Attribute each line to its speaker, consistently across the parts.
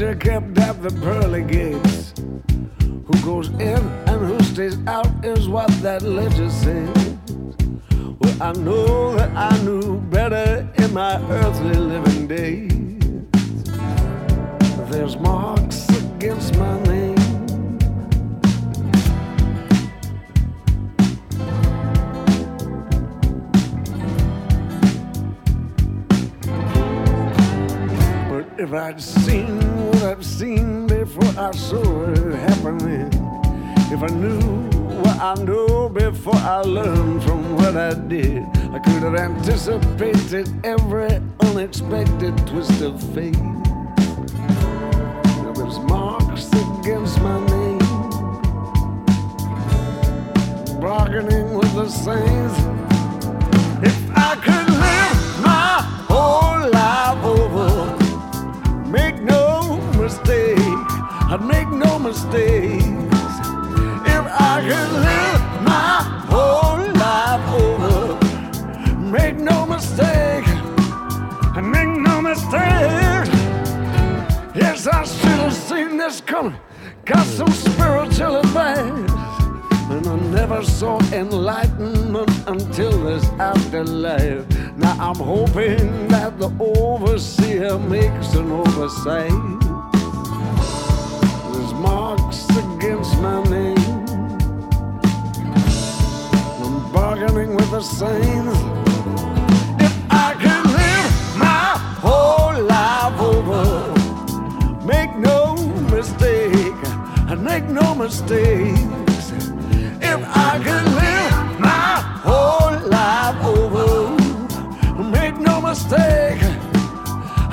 Speaker 1: Of kept at the pearly gates. Who goes in and who stays out is what that ledger says. Well, I know that I knew better in my earthly living days. There's marks against my name. But if I'd seen I've seen before I saw it happening, if I knew what I know before I learned from what I did, I could have anticipated every unexpected twist of fate. There's marks against my name, bargaining with the saints. If I could live I'd make no mistakes. If I could live my whole life over, make no mistake, I'd make no mistakes. Yes, I should have seen this coming, got some spiritual advice. And I never saw enlightenment until this afterlife. Now I'm hoping that the overseer makes an oversight. Marks against my name. I'm bargaining with the saints. If I could live my whole life over, make no mistake, I'd make no mistakes. If I could live my whole life over, make no mistake,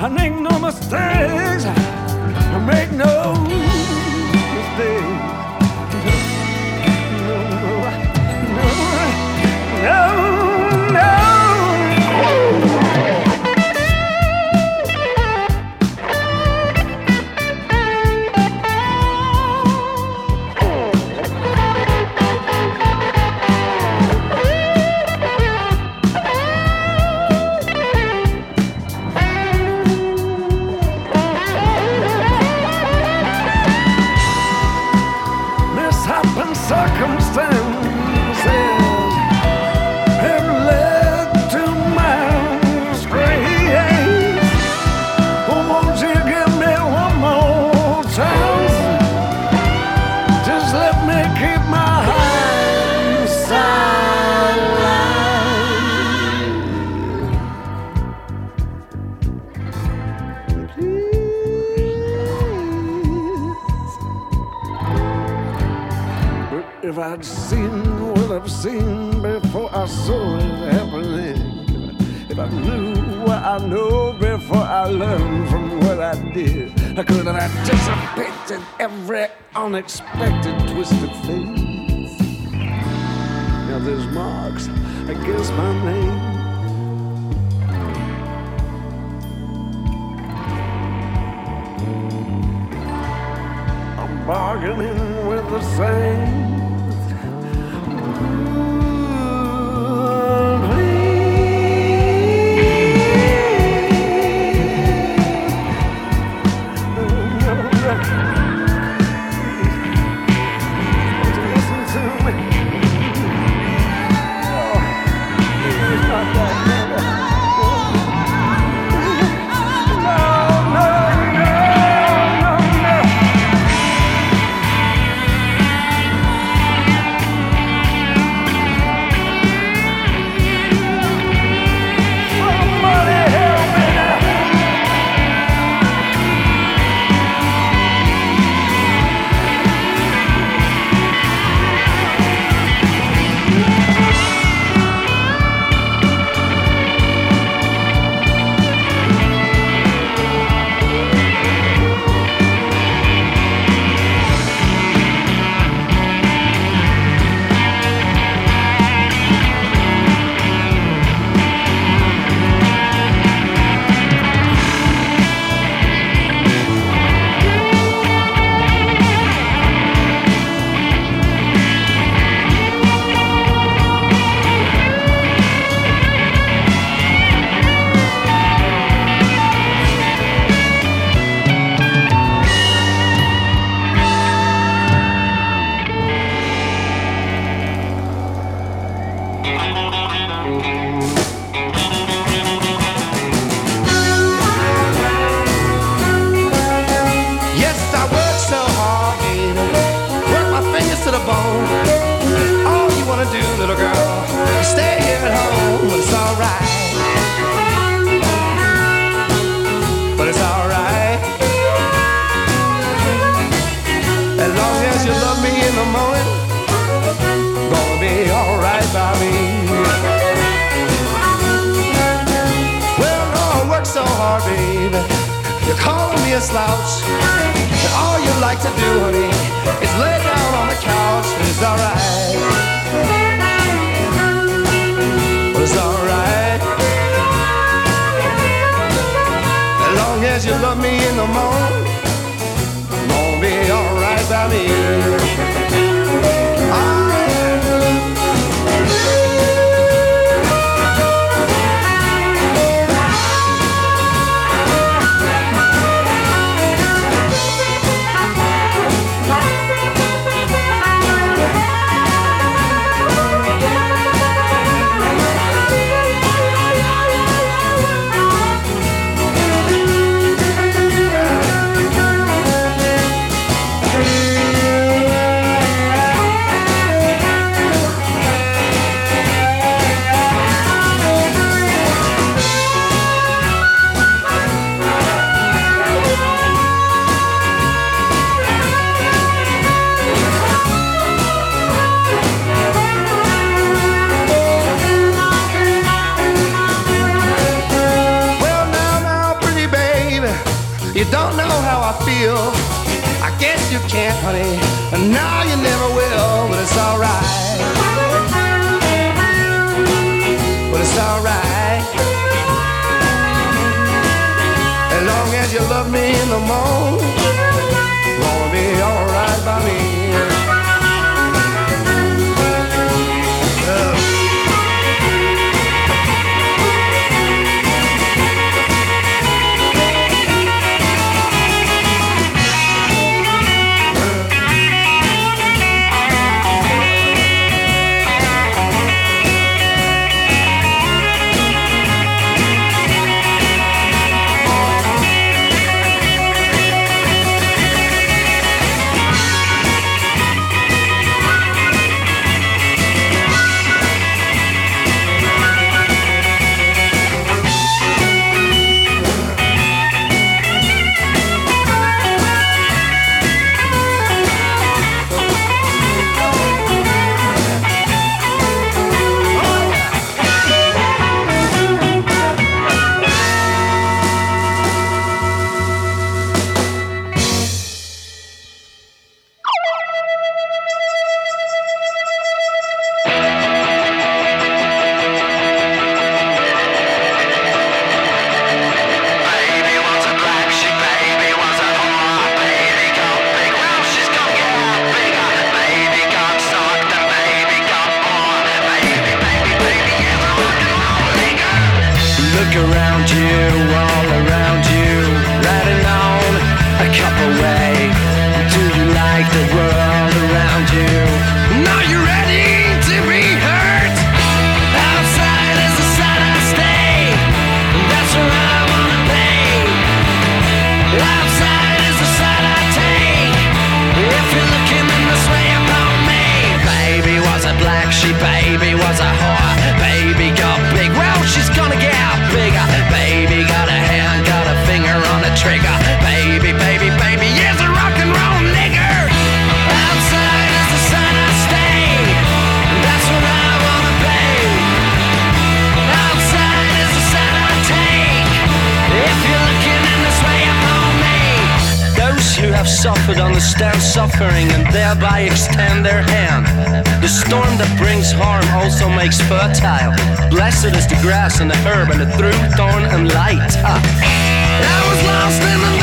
Speaker 1: I make no mistakes, I make no mistakes. No, no, no, I'd seen what I've seen before I saw it happening, if I knew what I know before I learned from what I did, I could have anticipated every unexpected twist of fate. Now there's marks against my name. I'm bargaining with the saints.
Speaker 2: I feel. I guess you can't, honey, and now you never will, but it's alright. But it's alright. As long as you love me in the morning.
Speaker 1: away. Do you like the road? could understand suffering and thereby extend their hand. The storm that brings harm also makes fertile. Blessed is the grass and the herb and the through thorn and light. Huh. I was lost in the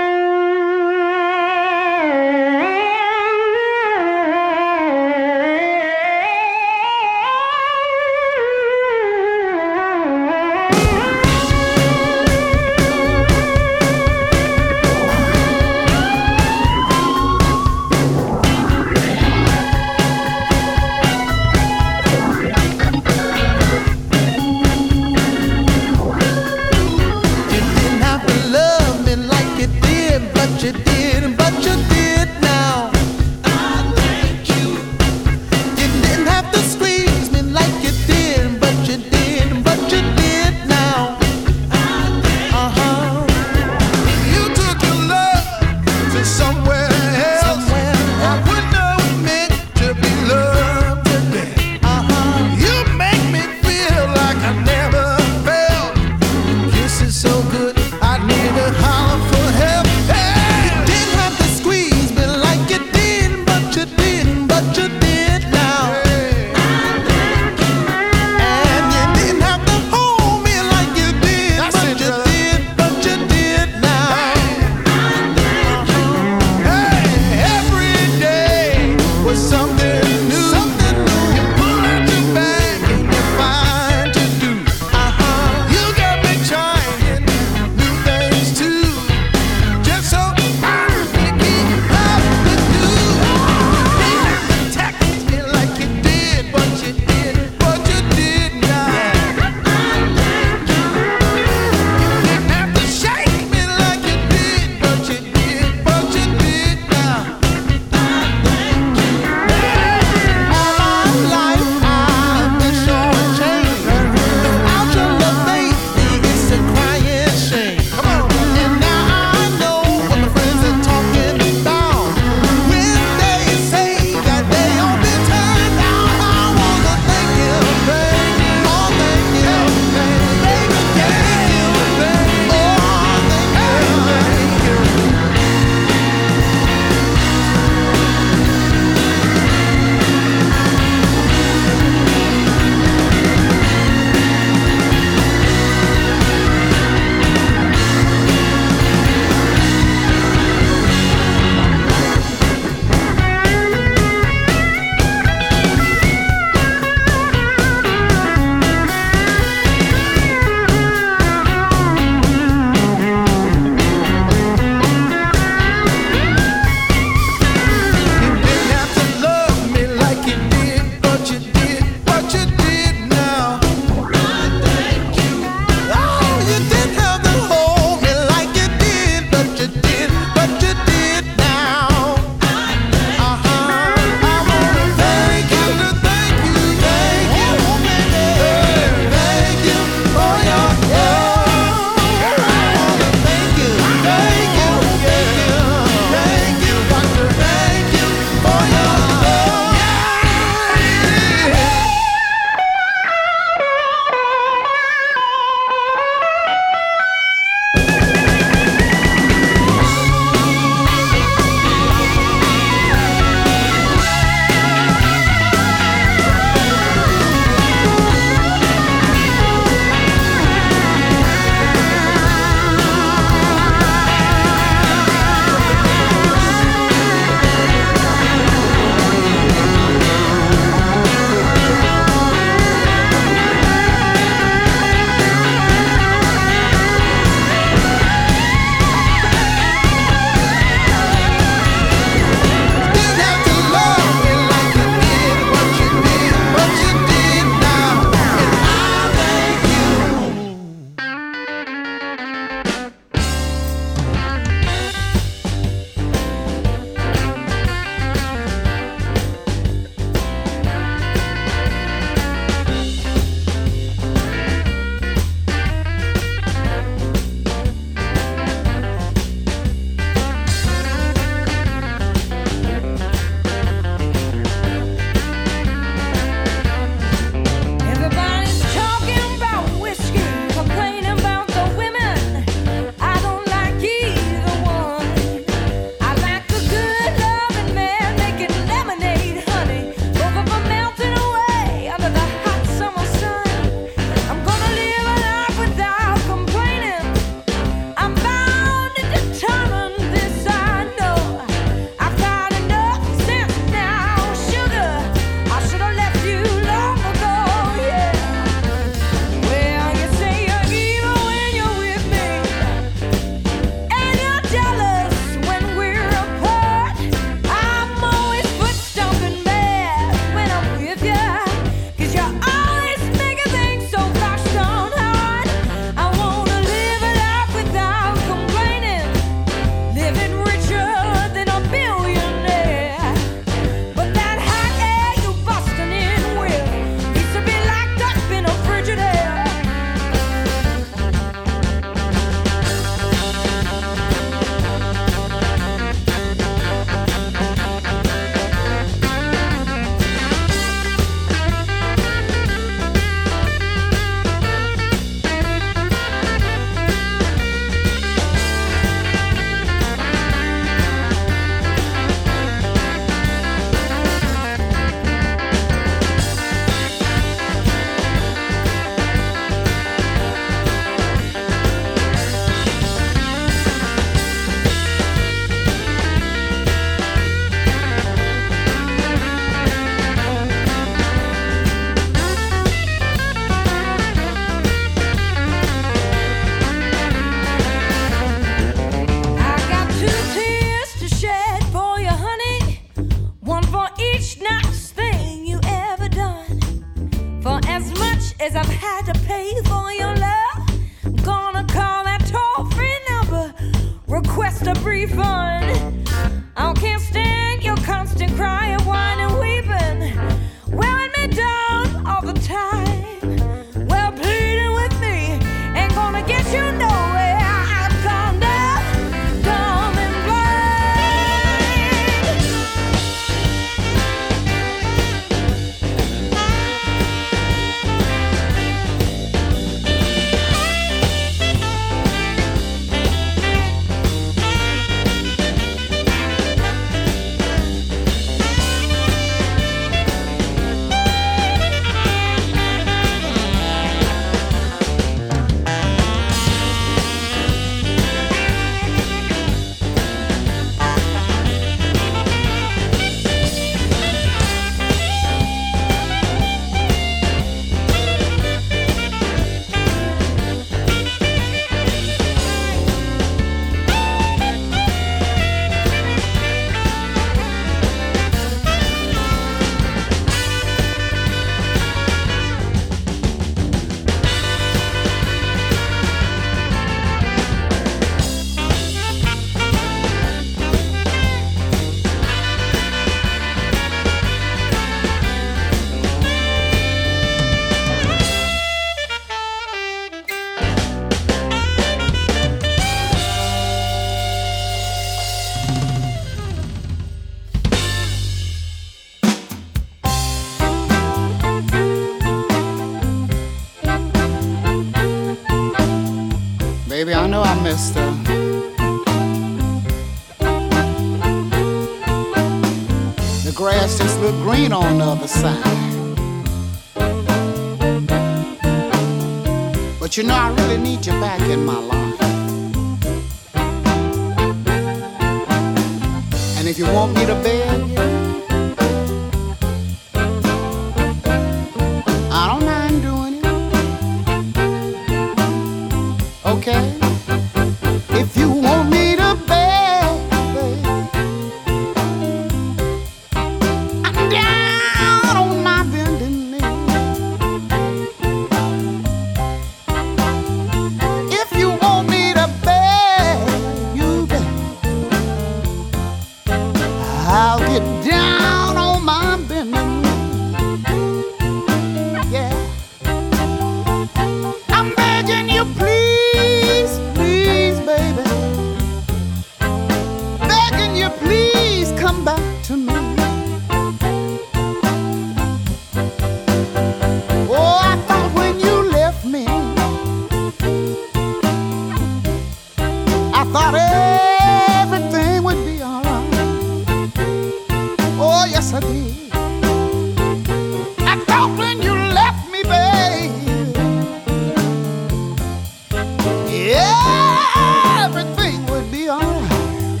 Speaker 3: everything would be alright.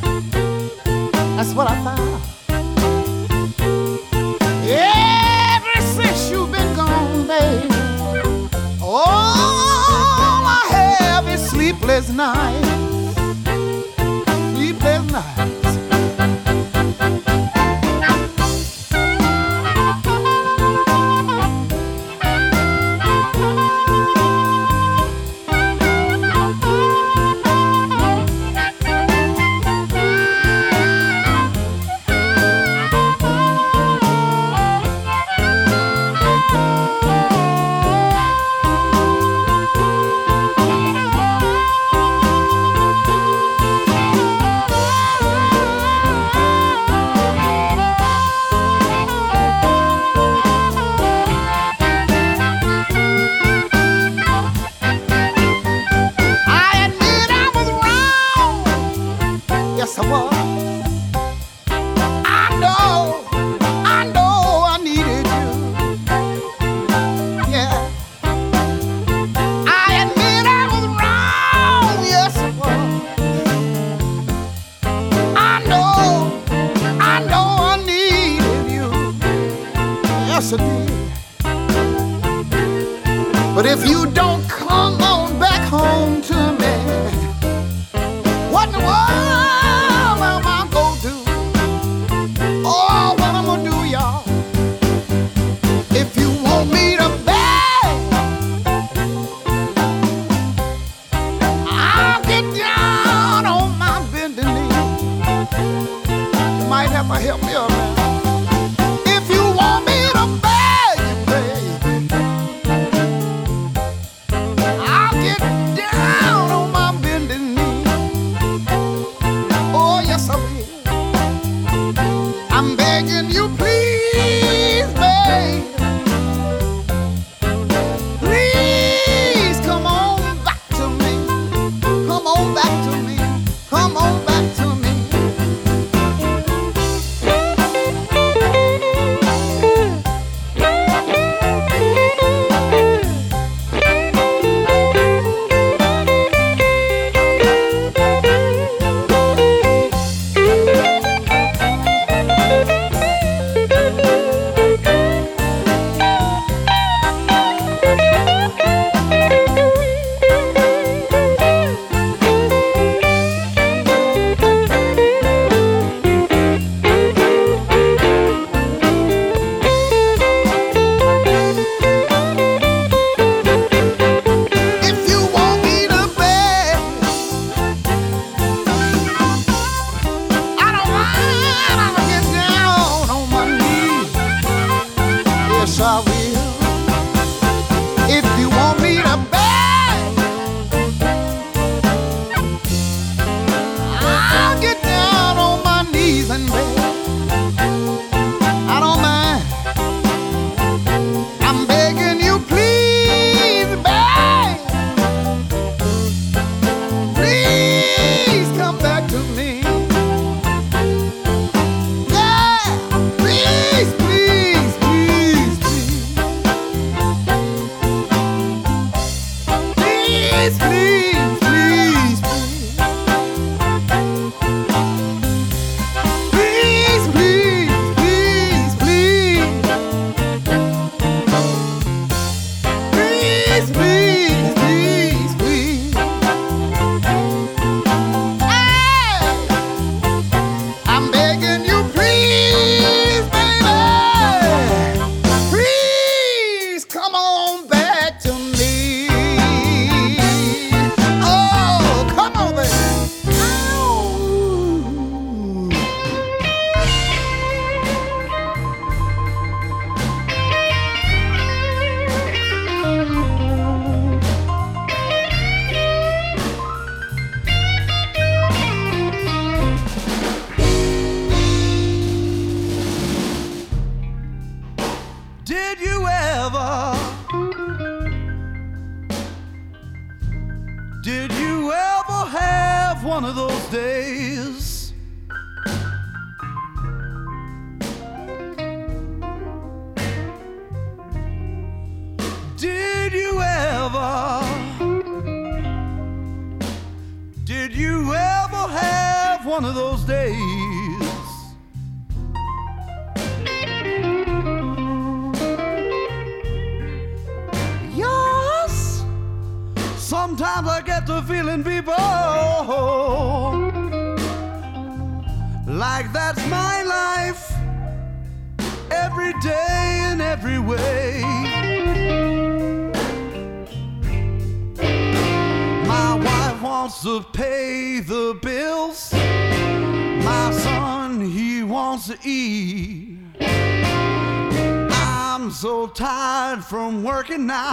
Speaker 3: That's what I thought.
Speaker 1: Tired from working now.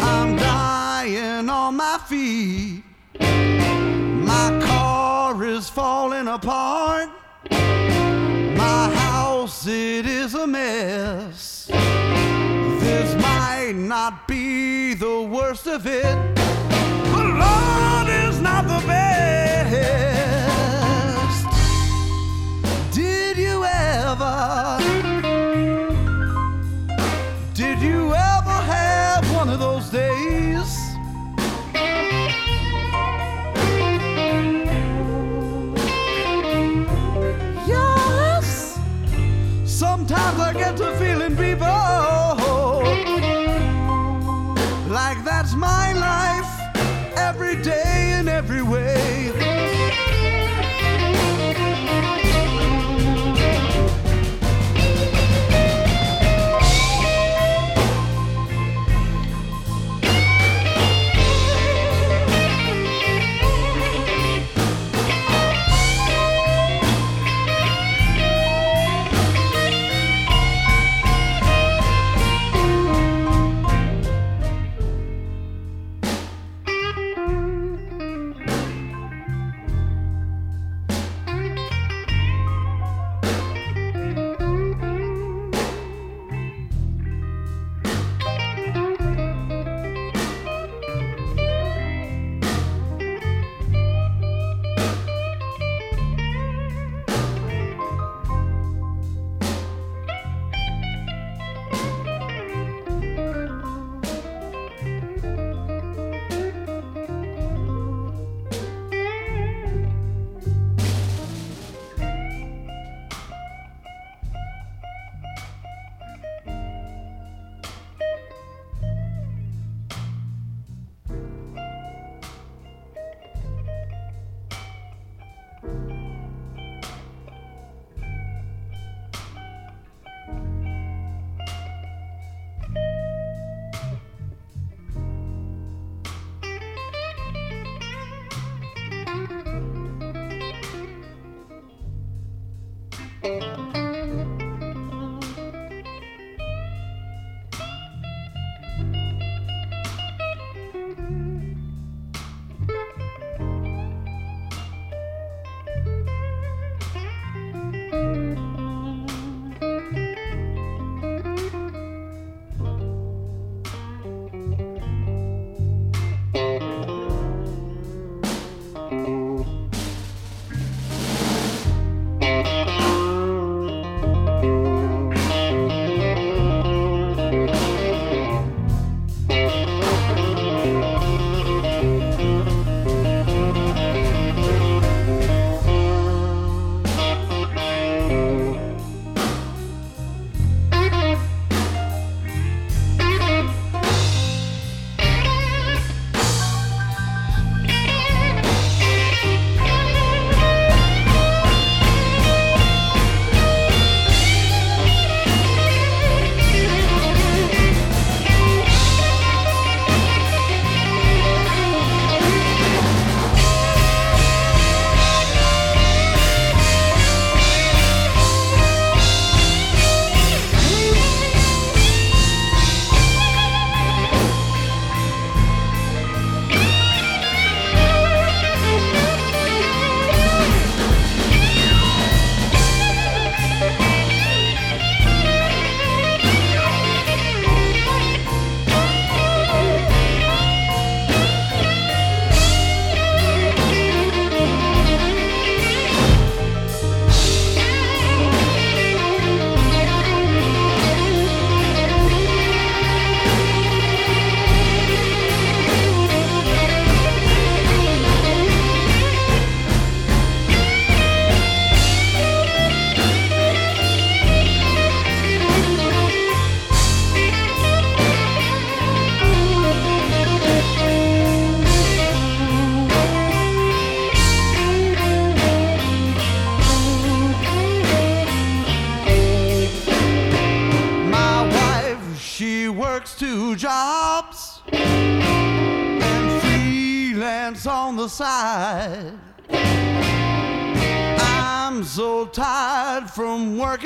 Speaker 1: I'm dying on my feet. My car is falling apart. My house, it is a mess. This might not be the worst of it, but Lord is not the best. Did you ever?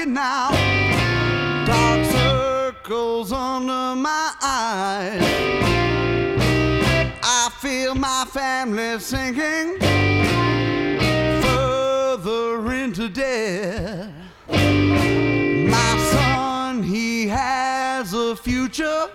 Speaker 1: Working now. Dark circles under my eyes. I feel my family sinking further into death. My son, he has a future,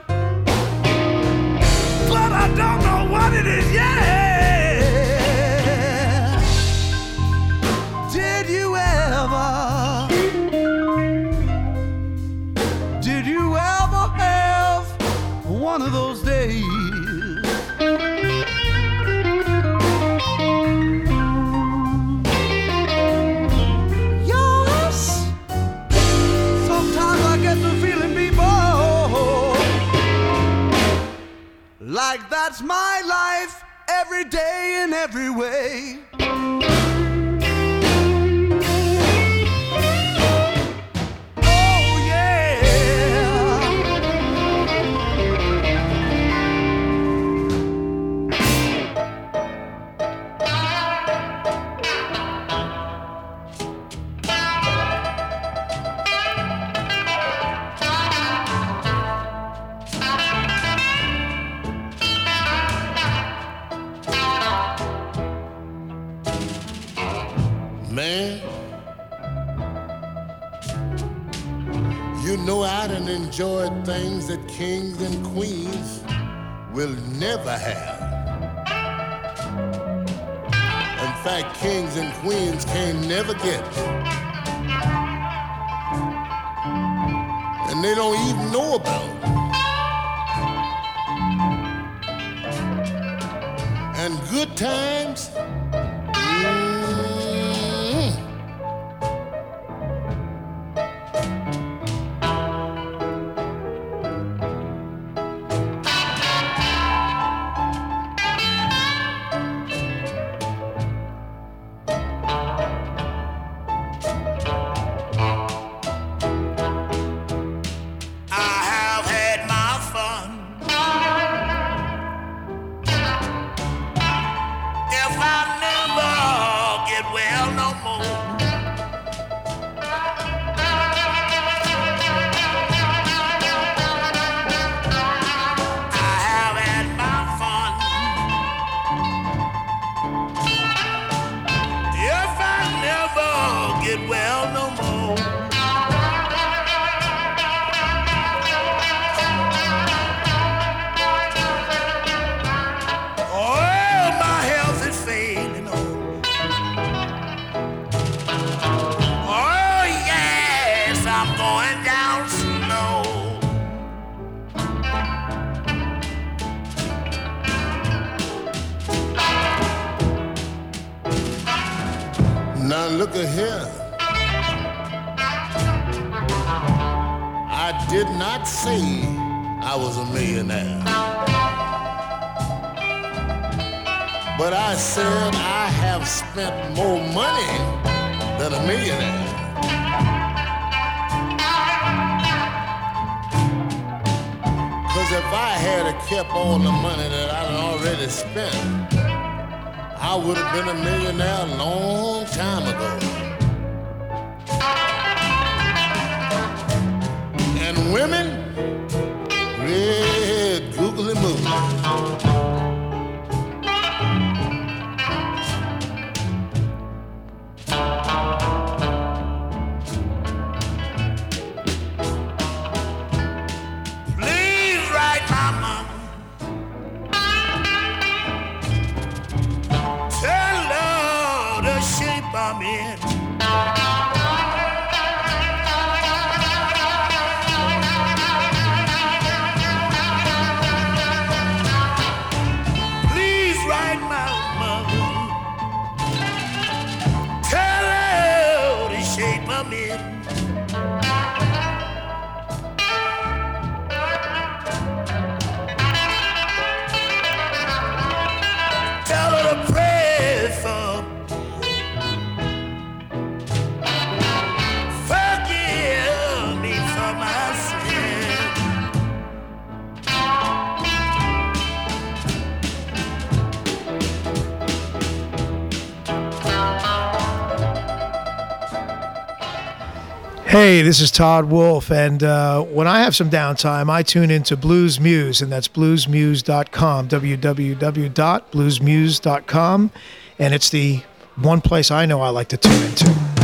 Speaker 1: that's my life every day in every way.
Speaker 4: Will never have. In fact, kings and queens can never get. And they don't even know about it. And good times, spent more money than a millionaire. Cause if I had kept all the money that I'd already spent, I would have been a millionaire a long time ago.
Speaker 5: Thank you.
Speaker 6: Hey, this is Todd Wolf, and uh, when I have some downtime, I tune into Blues Muse, and that's bluesmuse.com, www.bluesmuse.com, and it's the one place I know I like to tune into.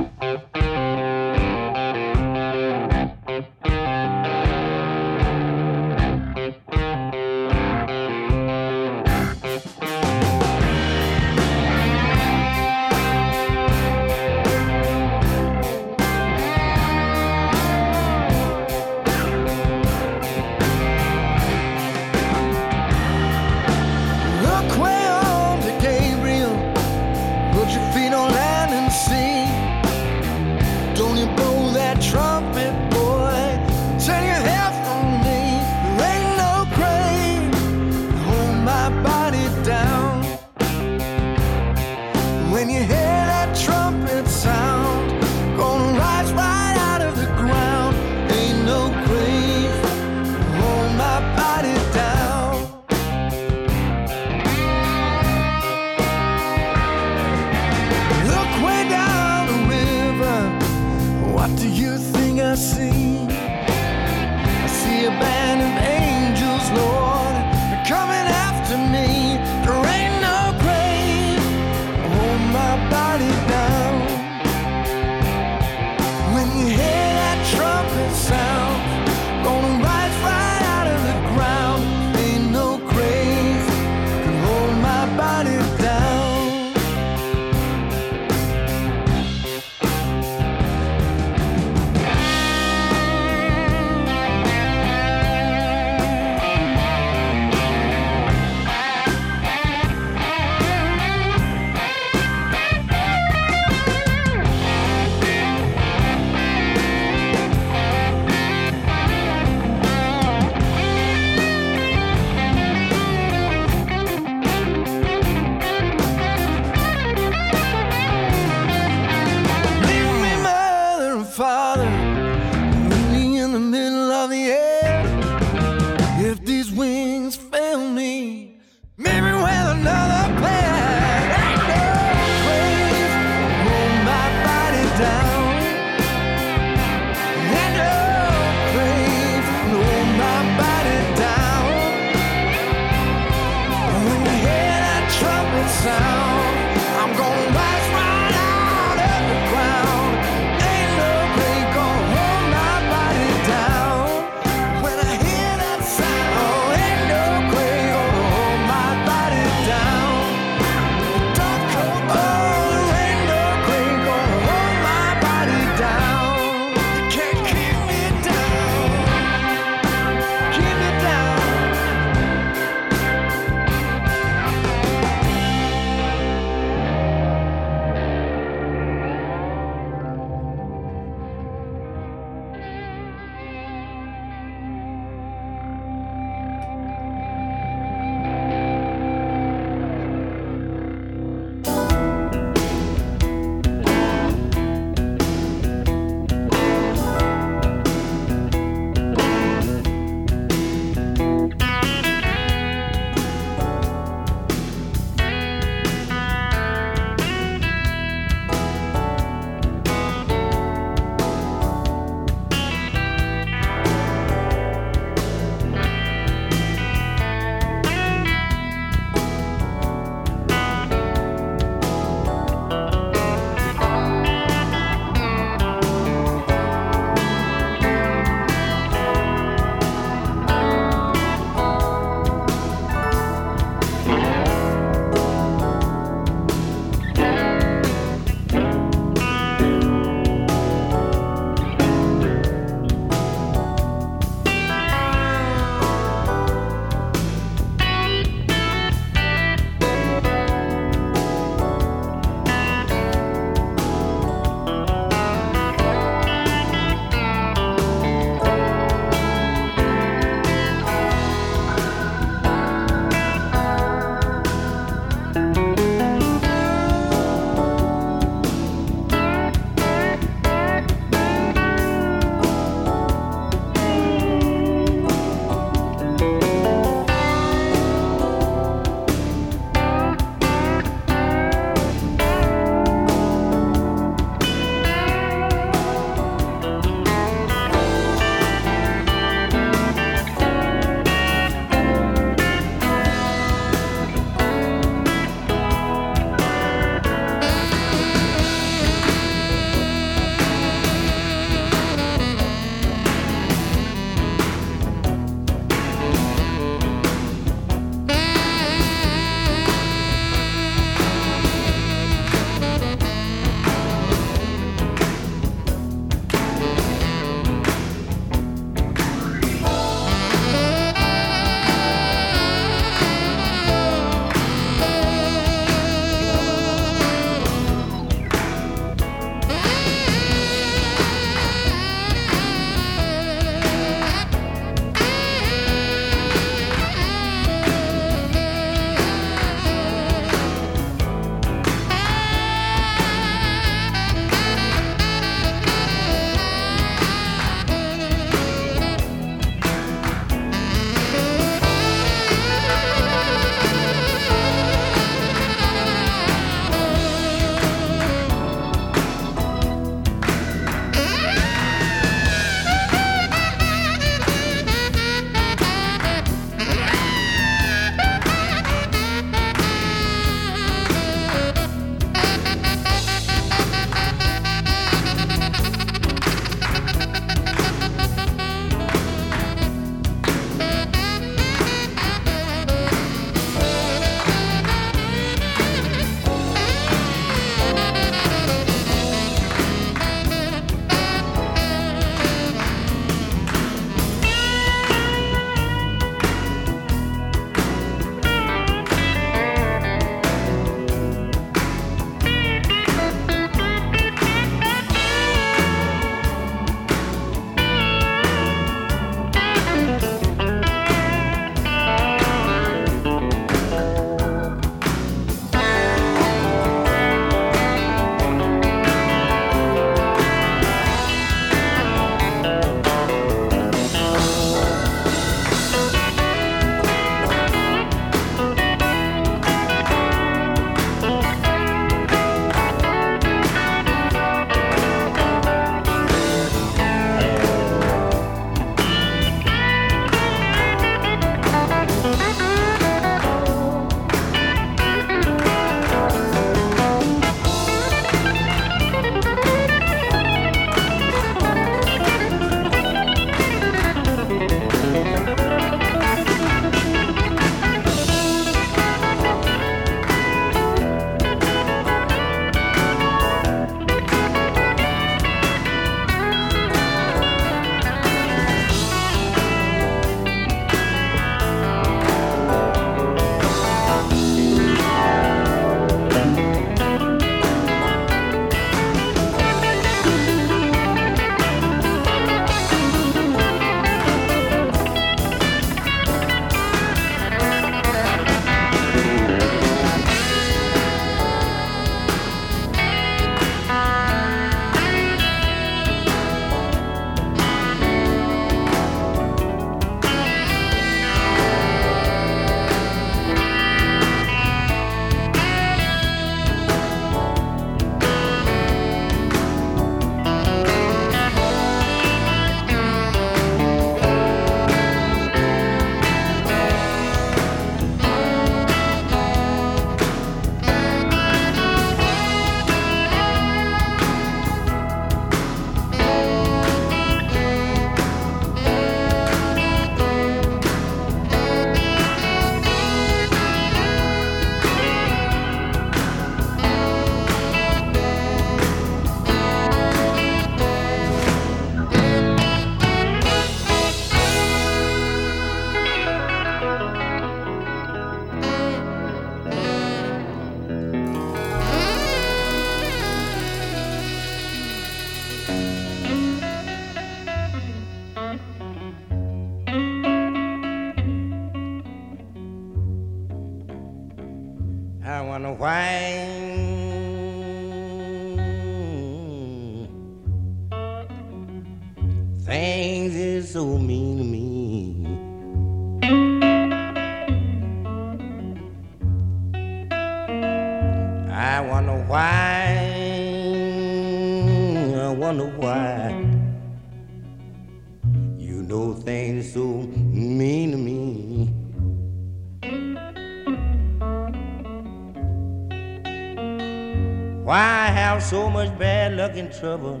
Speaker 7: And
Speaker 8: trouble?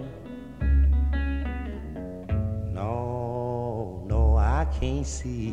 Speaker 8: No, no, I can't see.